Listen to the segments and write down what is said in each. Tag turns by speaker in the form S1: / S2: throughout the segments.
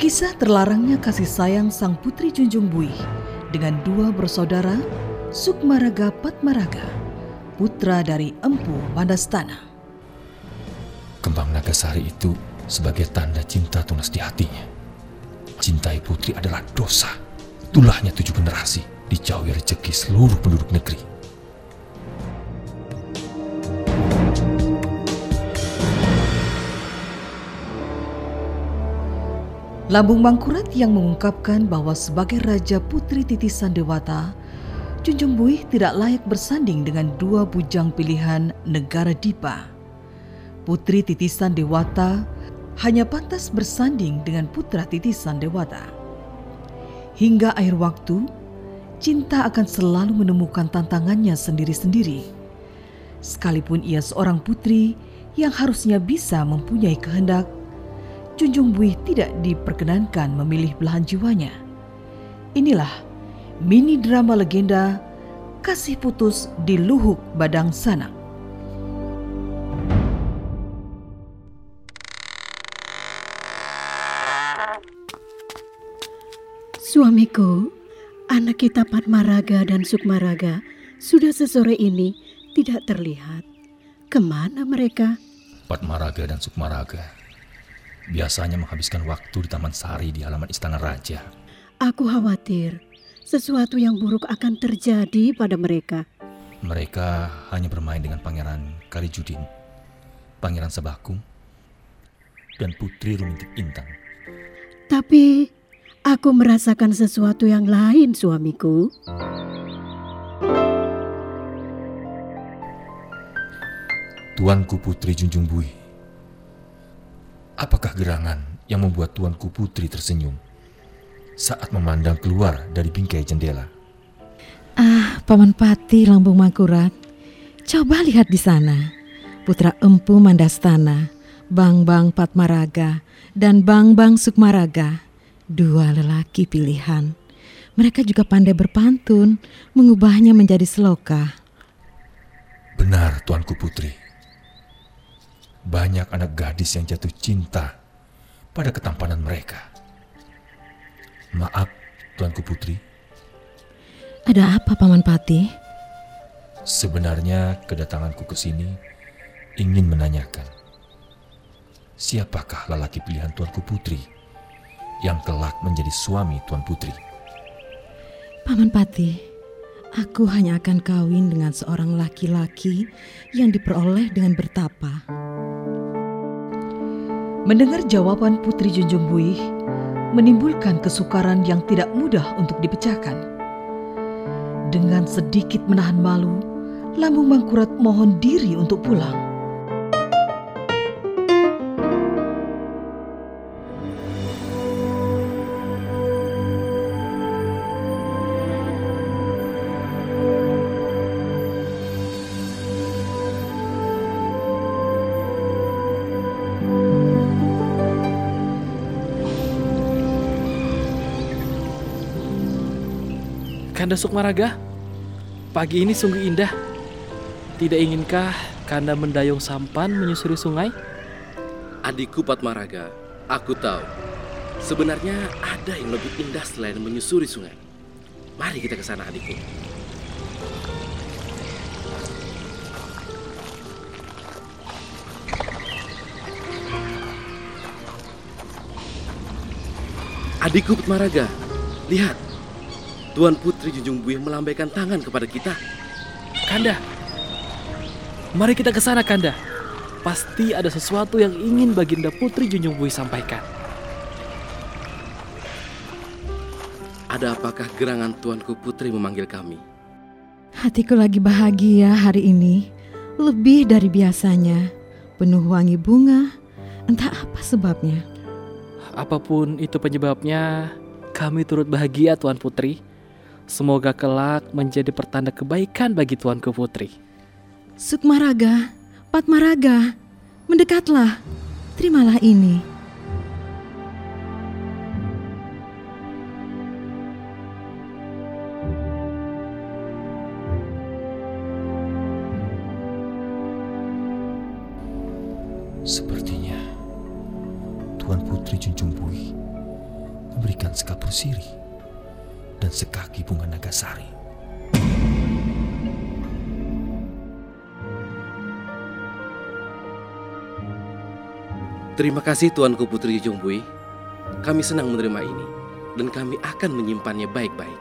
S1: Kisah terlarangnya kasih sayang sang putri Junjung Buih dengan dua bersaudara Sukmaraga Patmaraga, putra dari Empu Mandastana.
S2: Kembang Nagasari itu sebagai tanda cinta tunas di hatinya. Cintai putri adalah dosa. Tulahnya tujuh generasi, dijauhi rezeki seluruh penduduk negeri.
S1: Lambung Mangkurat yang mengungkapkan bahwa sebagai Raja Putri Titisan Dewata, Junjung Buih tidak layak bersanding dengan dua bujang pilihan negara Dipa. Putri Titisan Dewata hanya pantas bersanding dengan putra titisan Dewata. Hingga akhir waktu, cinta akan selalu menemukan tantangannya sendiri-sendiri. Sekalipun ia seorang putri yang harusnya bisa mempunyai kehendak Junjung Buih tidak diperkenankan memilih belahan jiwanya. Inilah mini drama legenda Kasih Putus di Luhuk Badang Sanak.
S3: Suamiku, anak kita Patmaraga dan Sukmaraga sudah sesore ini tidak terlihat. Ke mana mereka?
S2: Patmaraga dan Sukmaraga biasanya menghabiskan waktu di Taman Sari di halaman Istana Raja.
S3: Aku khawatir sesuatu yang buruk akan terjadi pada mereka.
S2: Mereka hanya bermain dengan Pangeran Kalijudin, Pangeran Sabakung, dan Putri Rumintik Intan.
S3: Tapi aku merasakan sesuatu yang lain, suamiku.
S2: Tuanku Putri Junjung Bui Apakah gerangan yang membuat Tuanku Putri tersenyum saat memandang keluar dari bingkai jendela?
S4: Ah, Paman Pati Lambung Mangkurat, coba lihat di sana. Putra Empu Mandastana, Bang Bang Patmaraga, dan Bang Bang Sukmaraga. Dua lelaki pilihan. Mereka juga pandai berpantun, mengubahnya menjadi seloka.
S2: Benar, Tuanku Putri banyak anak gadis yang jatuh cinta pada ketampanan mereka. Maaf, Tuanku Putri.
S4: Ada apa, Paman Pati?
S2: Sebenarnya kedatanganku ke sini ingin menanyakan, siapakah lelaki pilihan Tuanku Putri yang kelak menjadi suami Tuan Putri?
S4: Paman Pati, aku hanya akan kawin dengan seorang laki-laki yang diperoleh dengan bertapa.
S1: Mendengar jawaban Putri Junjung Buih menimbulkan kesukaran yang tidak mudah untuk dipecahkan. Dengan sedikit menahan malu, Lambung Mangkurat mohon diri untuk pulang.
S5: Kanda Sukmaraga, pagi ini sungguh indah. Tidak inginkah Kanda mendayung sampan menyusuri sungai?
S6: Adikku Patmaraga, aku tahu. Sebenarnya ada yang lebih indah selain menyusuri sungai. Mari kita ke sana adikku. Adikku Patmaraga, lihat Tuan Putri Junjung Buih melambaikan tangan kepada kita.
S5: Kanda, mari kita ke sana Kanda. Pasti ada sesuatu yang ingin Baginda Putri Junjung Buih sampaikan.
S6: Ada apakah gerangan Tuanku Putri memanggil kami?
S4: Hatiku lagi bahagia hari ini, lebih dari biasanya. Penuh wangi bunga, entah apa sebabnya.
S5: Apa pun itu penyebabnya, kami turut bahagia Tuan Putri. Semoga kelak menjadi pertanda kebaikan bagi Tuanku Putri.
S4: Sukmaraga, Patmaraga, mendekatlah. Terimalah ini.
S2: Dan sekaki bunga nagasari.
S6: Terima kasih Tuanku Putri Jungbui. Kami senang menerima ini dan kami akan menyimpannya baik-baik.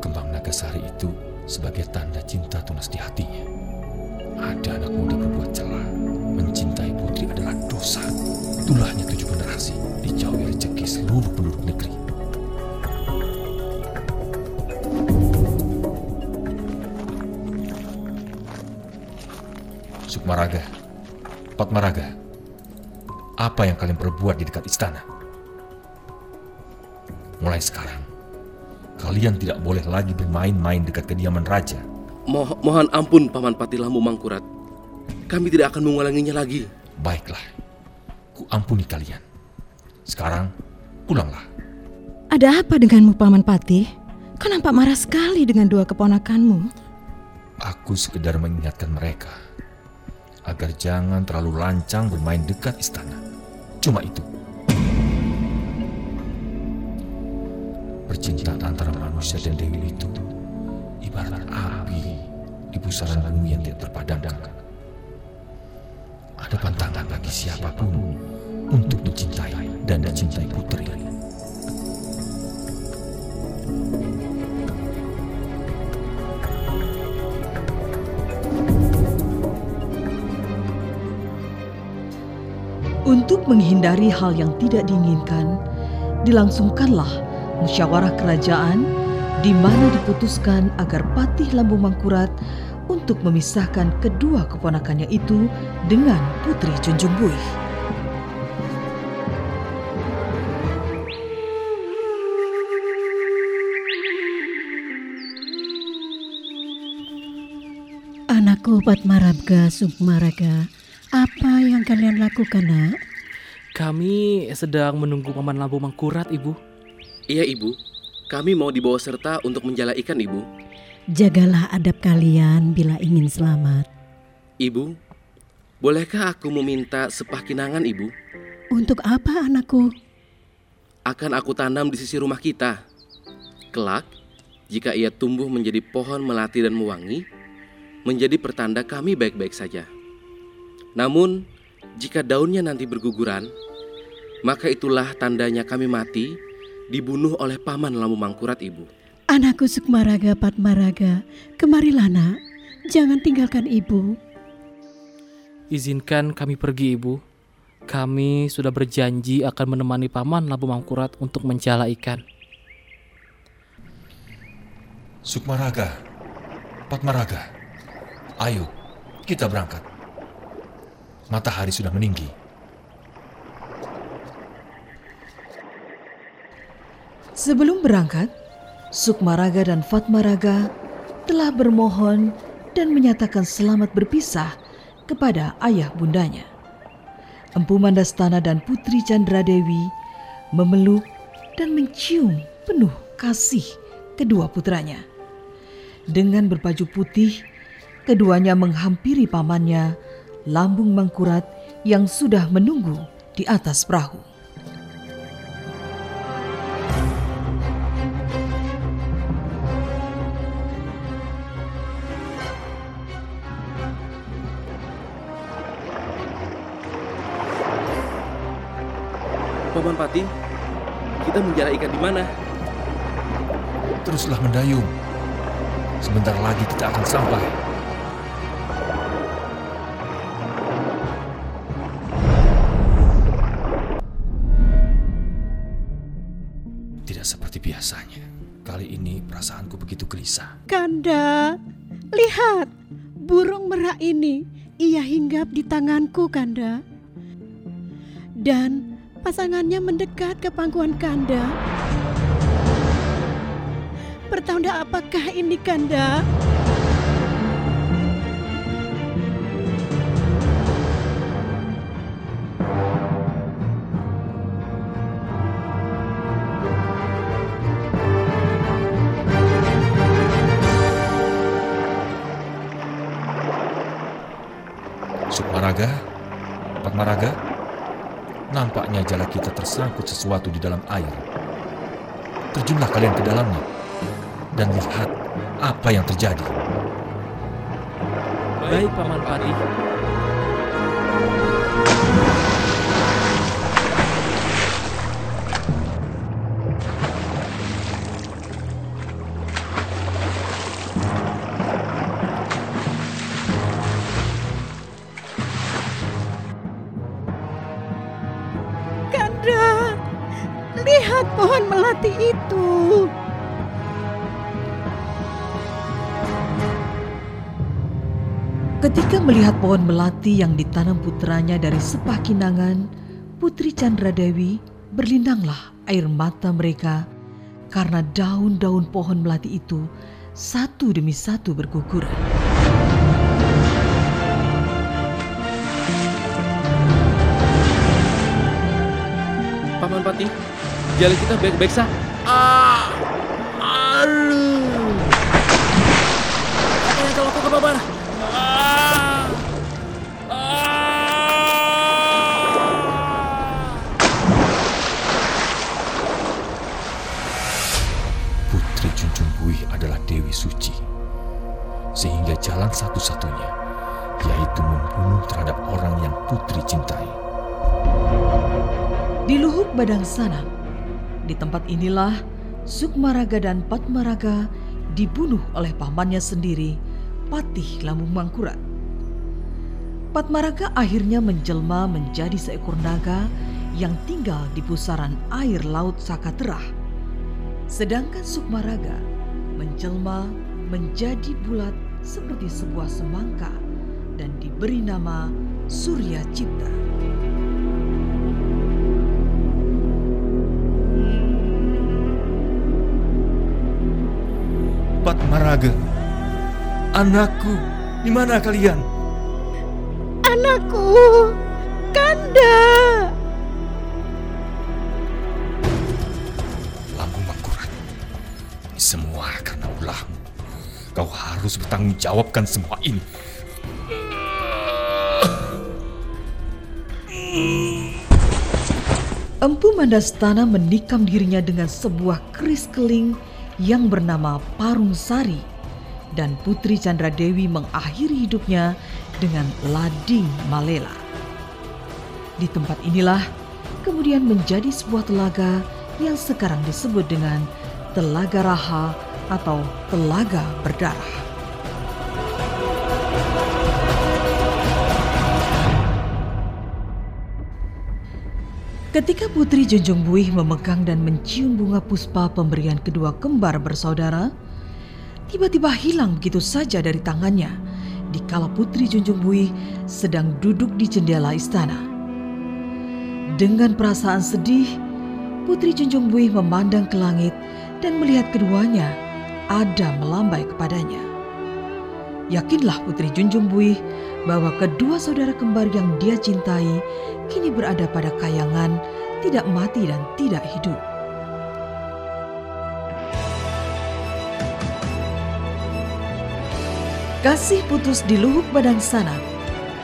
S2: Kembang nagasari itu sebagai tanda cinta tunas di hatinya. Tulahnya tujuh generasi, dijauhi rezeki seluruh penduduk negeri. Sukmaraga, Patmaraga, apa yang kalian perbuat di dekat istana? Mulai sekarang, kalian tidak boleh lagi bermain-main dekat kediaman raja.
S6: Mo mohon ampun Paman Pati Lambu Mangkurat. Kami tidak akan mengulanginya lagi.
S2: Baiklah, ku ampuni kalian. Sekarang, pulanglah.
S4: Ada apa denganmu, Paman Patih? Kau nampak marah sekali dengan dua keponakanmu.
S2: Aku sekedar mengingatkan mereka agar jangan terlalu lancang bermain dekat istana. Cuma itu. Percintaan antara manusia dan dewi itu ibarat api di pusaran bumi yang tidak terpadamkan. Ada pantangan bagi siapa pun untuk mencintai dan mencintai putri.
S1: Untuk menghindari hal yang tidak diinginkan, dilangsungkanlah musyawarah kerajaan di mana diputuskan agar Patih Lambung Mangkurat untuk memisahkan kedua keponakannya itu dengan Putri Junjung Buih.
S3: Anakku Patmarabga Sukmaraga, apa yang kalian lakukan nak?
S5: Kami sedang menunggu Paman Lampu Mangkurat, Ibu.
S6: Iya Ibu, kami mau dibawa serta untuk menjala ikan Ibu.
S3: Jagalah adab kalian bila ingin selamat.
S6: Ibu, bolehkah aku meminta sepah kinangan Ibu?
S3: Untuk apa anakku?
S6: Akan aku tanam di sisi rumah kita. Kelak, jika ia tumbuh menjadi pohon melati dan mewangi, menjadi pertanda kami baik-baik saja. Namun, jika daunnya nanti berguguran, maka itulah tandanya kami mati, dibunuh oleh paman Lamu Mangkurat, Ibu.
S3: Anakku Sukmaraga Patmaraga, kemarilah nak. Jangan tinggalkan ibu.
S5: Izinkan kami pergi, Ibu. Kami sudah berjanji akan menemani Paman Labu Mangkurat untuk mencala ikan.
S2: Sukmaraga, Patmaraga, ayo kita berangkat. Matahari sudah meninggi.
S1: Sebelum berangkat, Sukmaraga dan Fatmaraga telah bermohon dan menyatakan selamat berpisah kepada ayah bundanya. Empu Mandastana dan Putri Chandra Dewi memeluk dan mencium penuh kasih kedua putranya. Dengan berbaju putih, keduanya menghampiri pamannya, Lambung Mangkurat yang sudah menunggu di atas perahu.
S6: Paman Pati, kita menjala ikan di mana?
S2: Teruslah mendayung. Sebentar lagi kita akan sampai. Tidak seperti biasanya. Kali ini perasaanku begitu gelisah.
S3: Kanda, lihat. Burung merak ini, ia hinggap di tanganku, Kanda. Dan pasangannya mendekat ke pangkuan Kanda. Pertanda apakah ini, Kanda?
S2: Patmaraga, tersangkut sesuatu di dalam air. Terjunlah kalian ke dalamnya dan lihat apa yang terjadi.
S5: Baik, Paman Pati.
S3: Lihat pohon melati itu.
S1: Ketika melihat pohon melati yang ditanam putranya dari sepah kinangan, Putri Chandra Dewi berlindanglah air mata mereka karena daun-daun pohon melati itu satu demi satu berguguran.
S6: Paman Pati, jalan kita baik-baik sah. Ah, aduh. Apa yang kau lakukan, Paman? Ah, ah.
S2: Putri Junjung Buih adalah Dewi Suci. Sehingga jalan satu-satunya yaitu membunuh terhadap orang yang putri cintai.
S1: Di Luhuk Badang Sanam, di tempat inilah Sukmaraga dan Patmaraga dibunuh oleh pamannya sendiri, Patih Lambung Mangkurat. Patmaraga akhirnya menjelma menjadi seekor naga yang tinggal di pusaran air laut Sakaterah. Sedangkan Sukmaraga menjelma menjadi bulat seperti sebuah semangka dan diberi nama Surya Cipta.
S2: Patmaraga, anakku, di mana kalian?
S3: Anakku, Kanda.
S2: Lambung Mangkurat, ini semua karena ulahmu. Kau harus bertanggung jawabkan semua ini.
S1: Empu Mandastana menikam dirinya dengan sebuah keris keling yang bernama Parung Sari dan Putri Chandra Dewi mengakhiri hidupnya dengan Lading Malela. Di tempat inilah kemudian menjadi sebuah telaga yang sekarang disebut dengan Telaga Raha atau Telaga Berdarah. Ketika Putri Junjung Buih memegang dan mencium bunga puspa pemberian kedua kembar bersaudara, tiba-tiba hilang begitu saja dari tangannya dikala Putri Junjung Buih sedang duduk di jendela istana. Dengan perasaan sedih, Putri Junjung Buih memandang ke langit dan melihat keduanya ada melambai kepadanya. Yakinlah Putri Junjung Buih bahwa kedua saudara kembar yang dia cintai kini berada pada kayangan, tidak mati dan tidak hidup. Kasih Putus di Luhuk Badang Sanam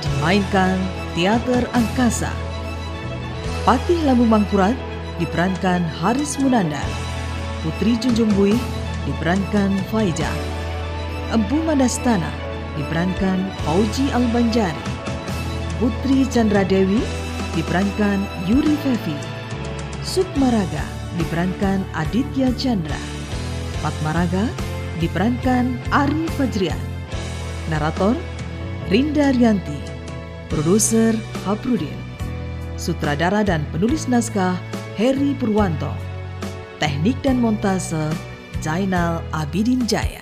S1: dimainkan Teater Angkasa. Patih Lambu Mangkurat diperankan Haris Munandar. Putri Junjung Buih diperankan Faiza. Empu Mandastana diperankan Fauji Albanjari. Putri Chandra Dewi diperankan Yuri Fevi. Sukmaraga diperankan Aditya Chandra. Patmaraga diperankan Ari Fajrian. Narator Rinda Rianti. Produser Haprudin. Sutradara dan penulis naskah Heri Purwanto. Teknik dan montase Zainal Abidin Jaya.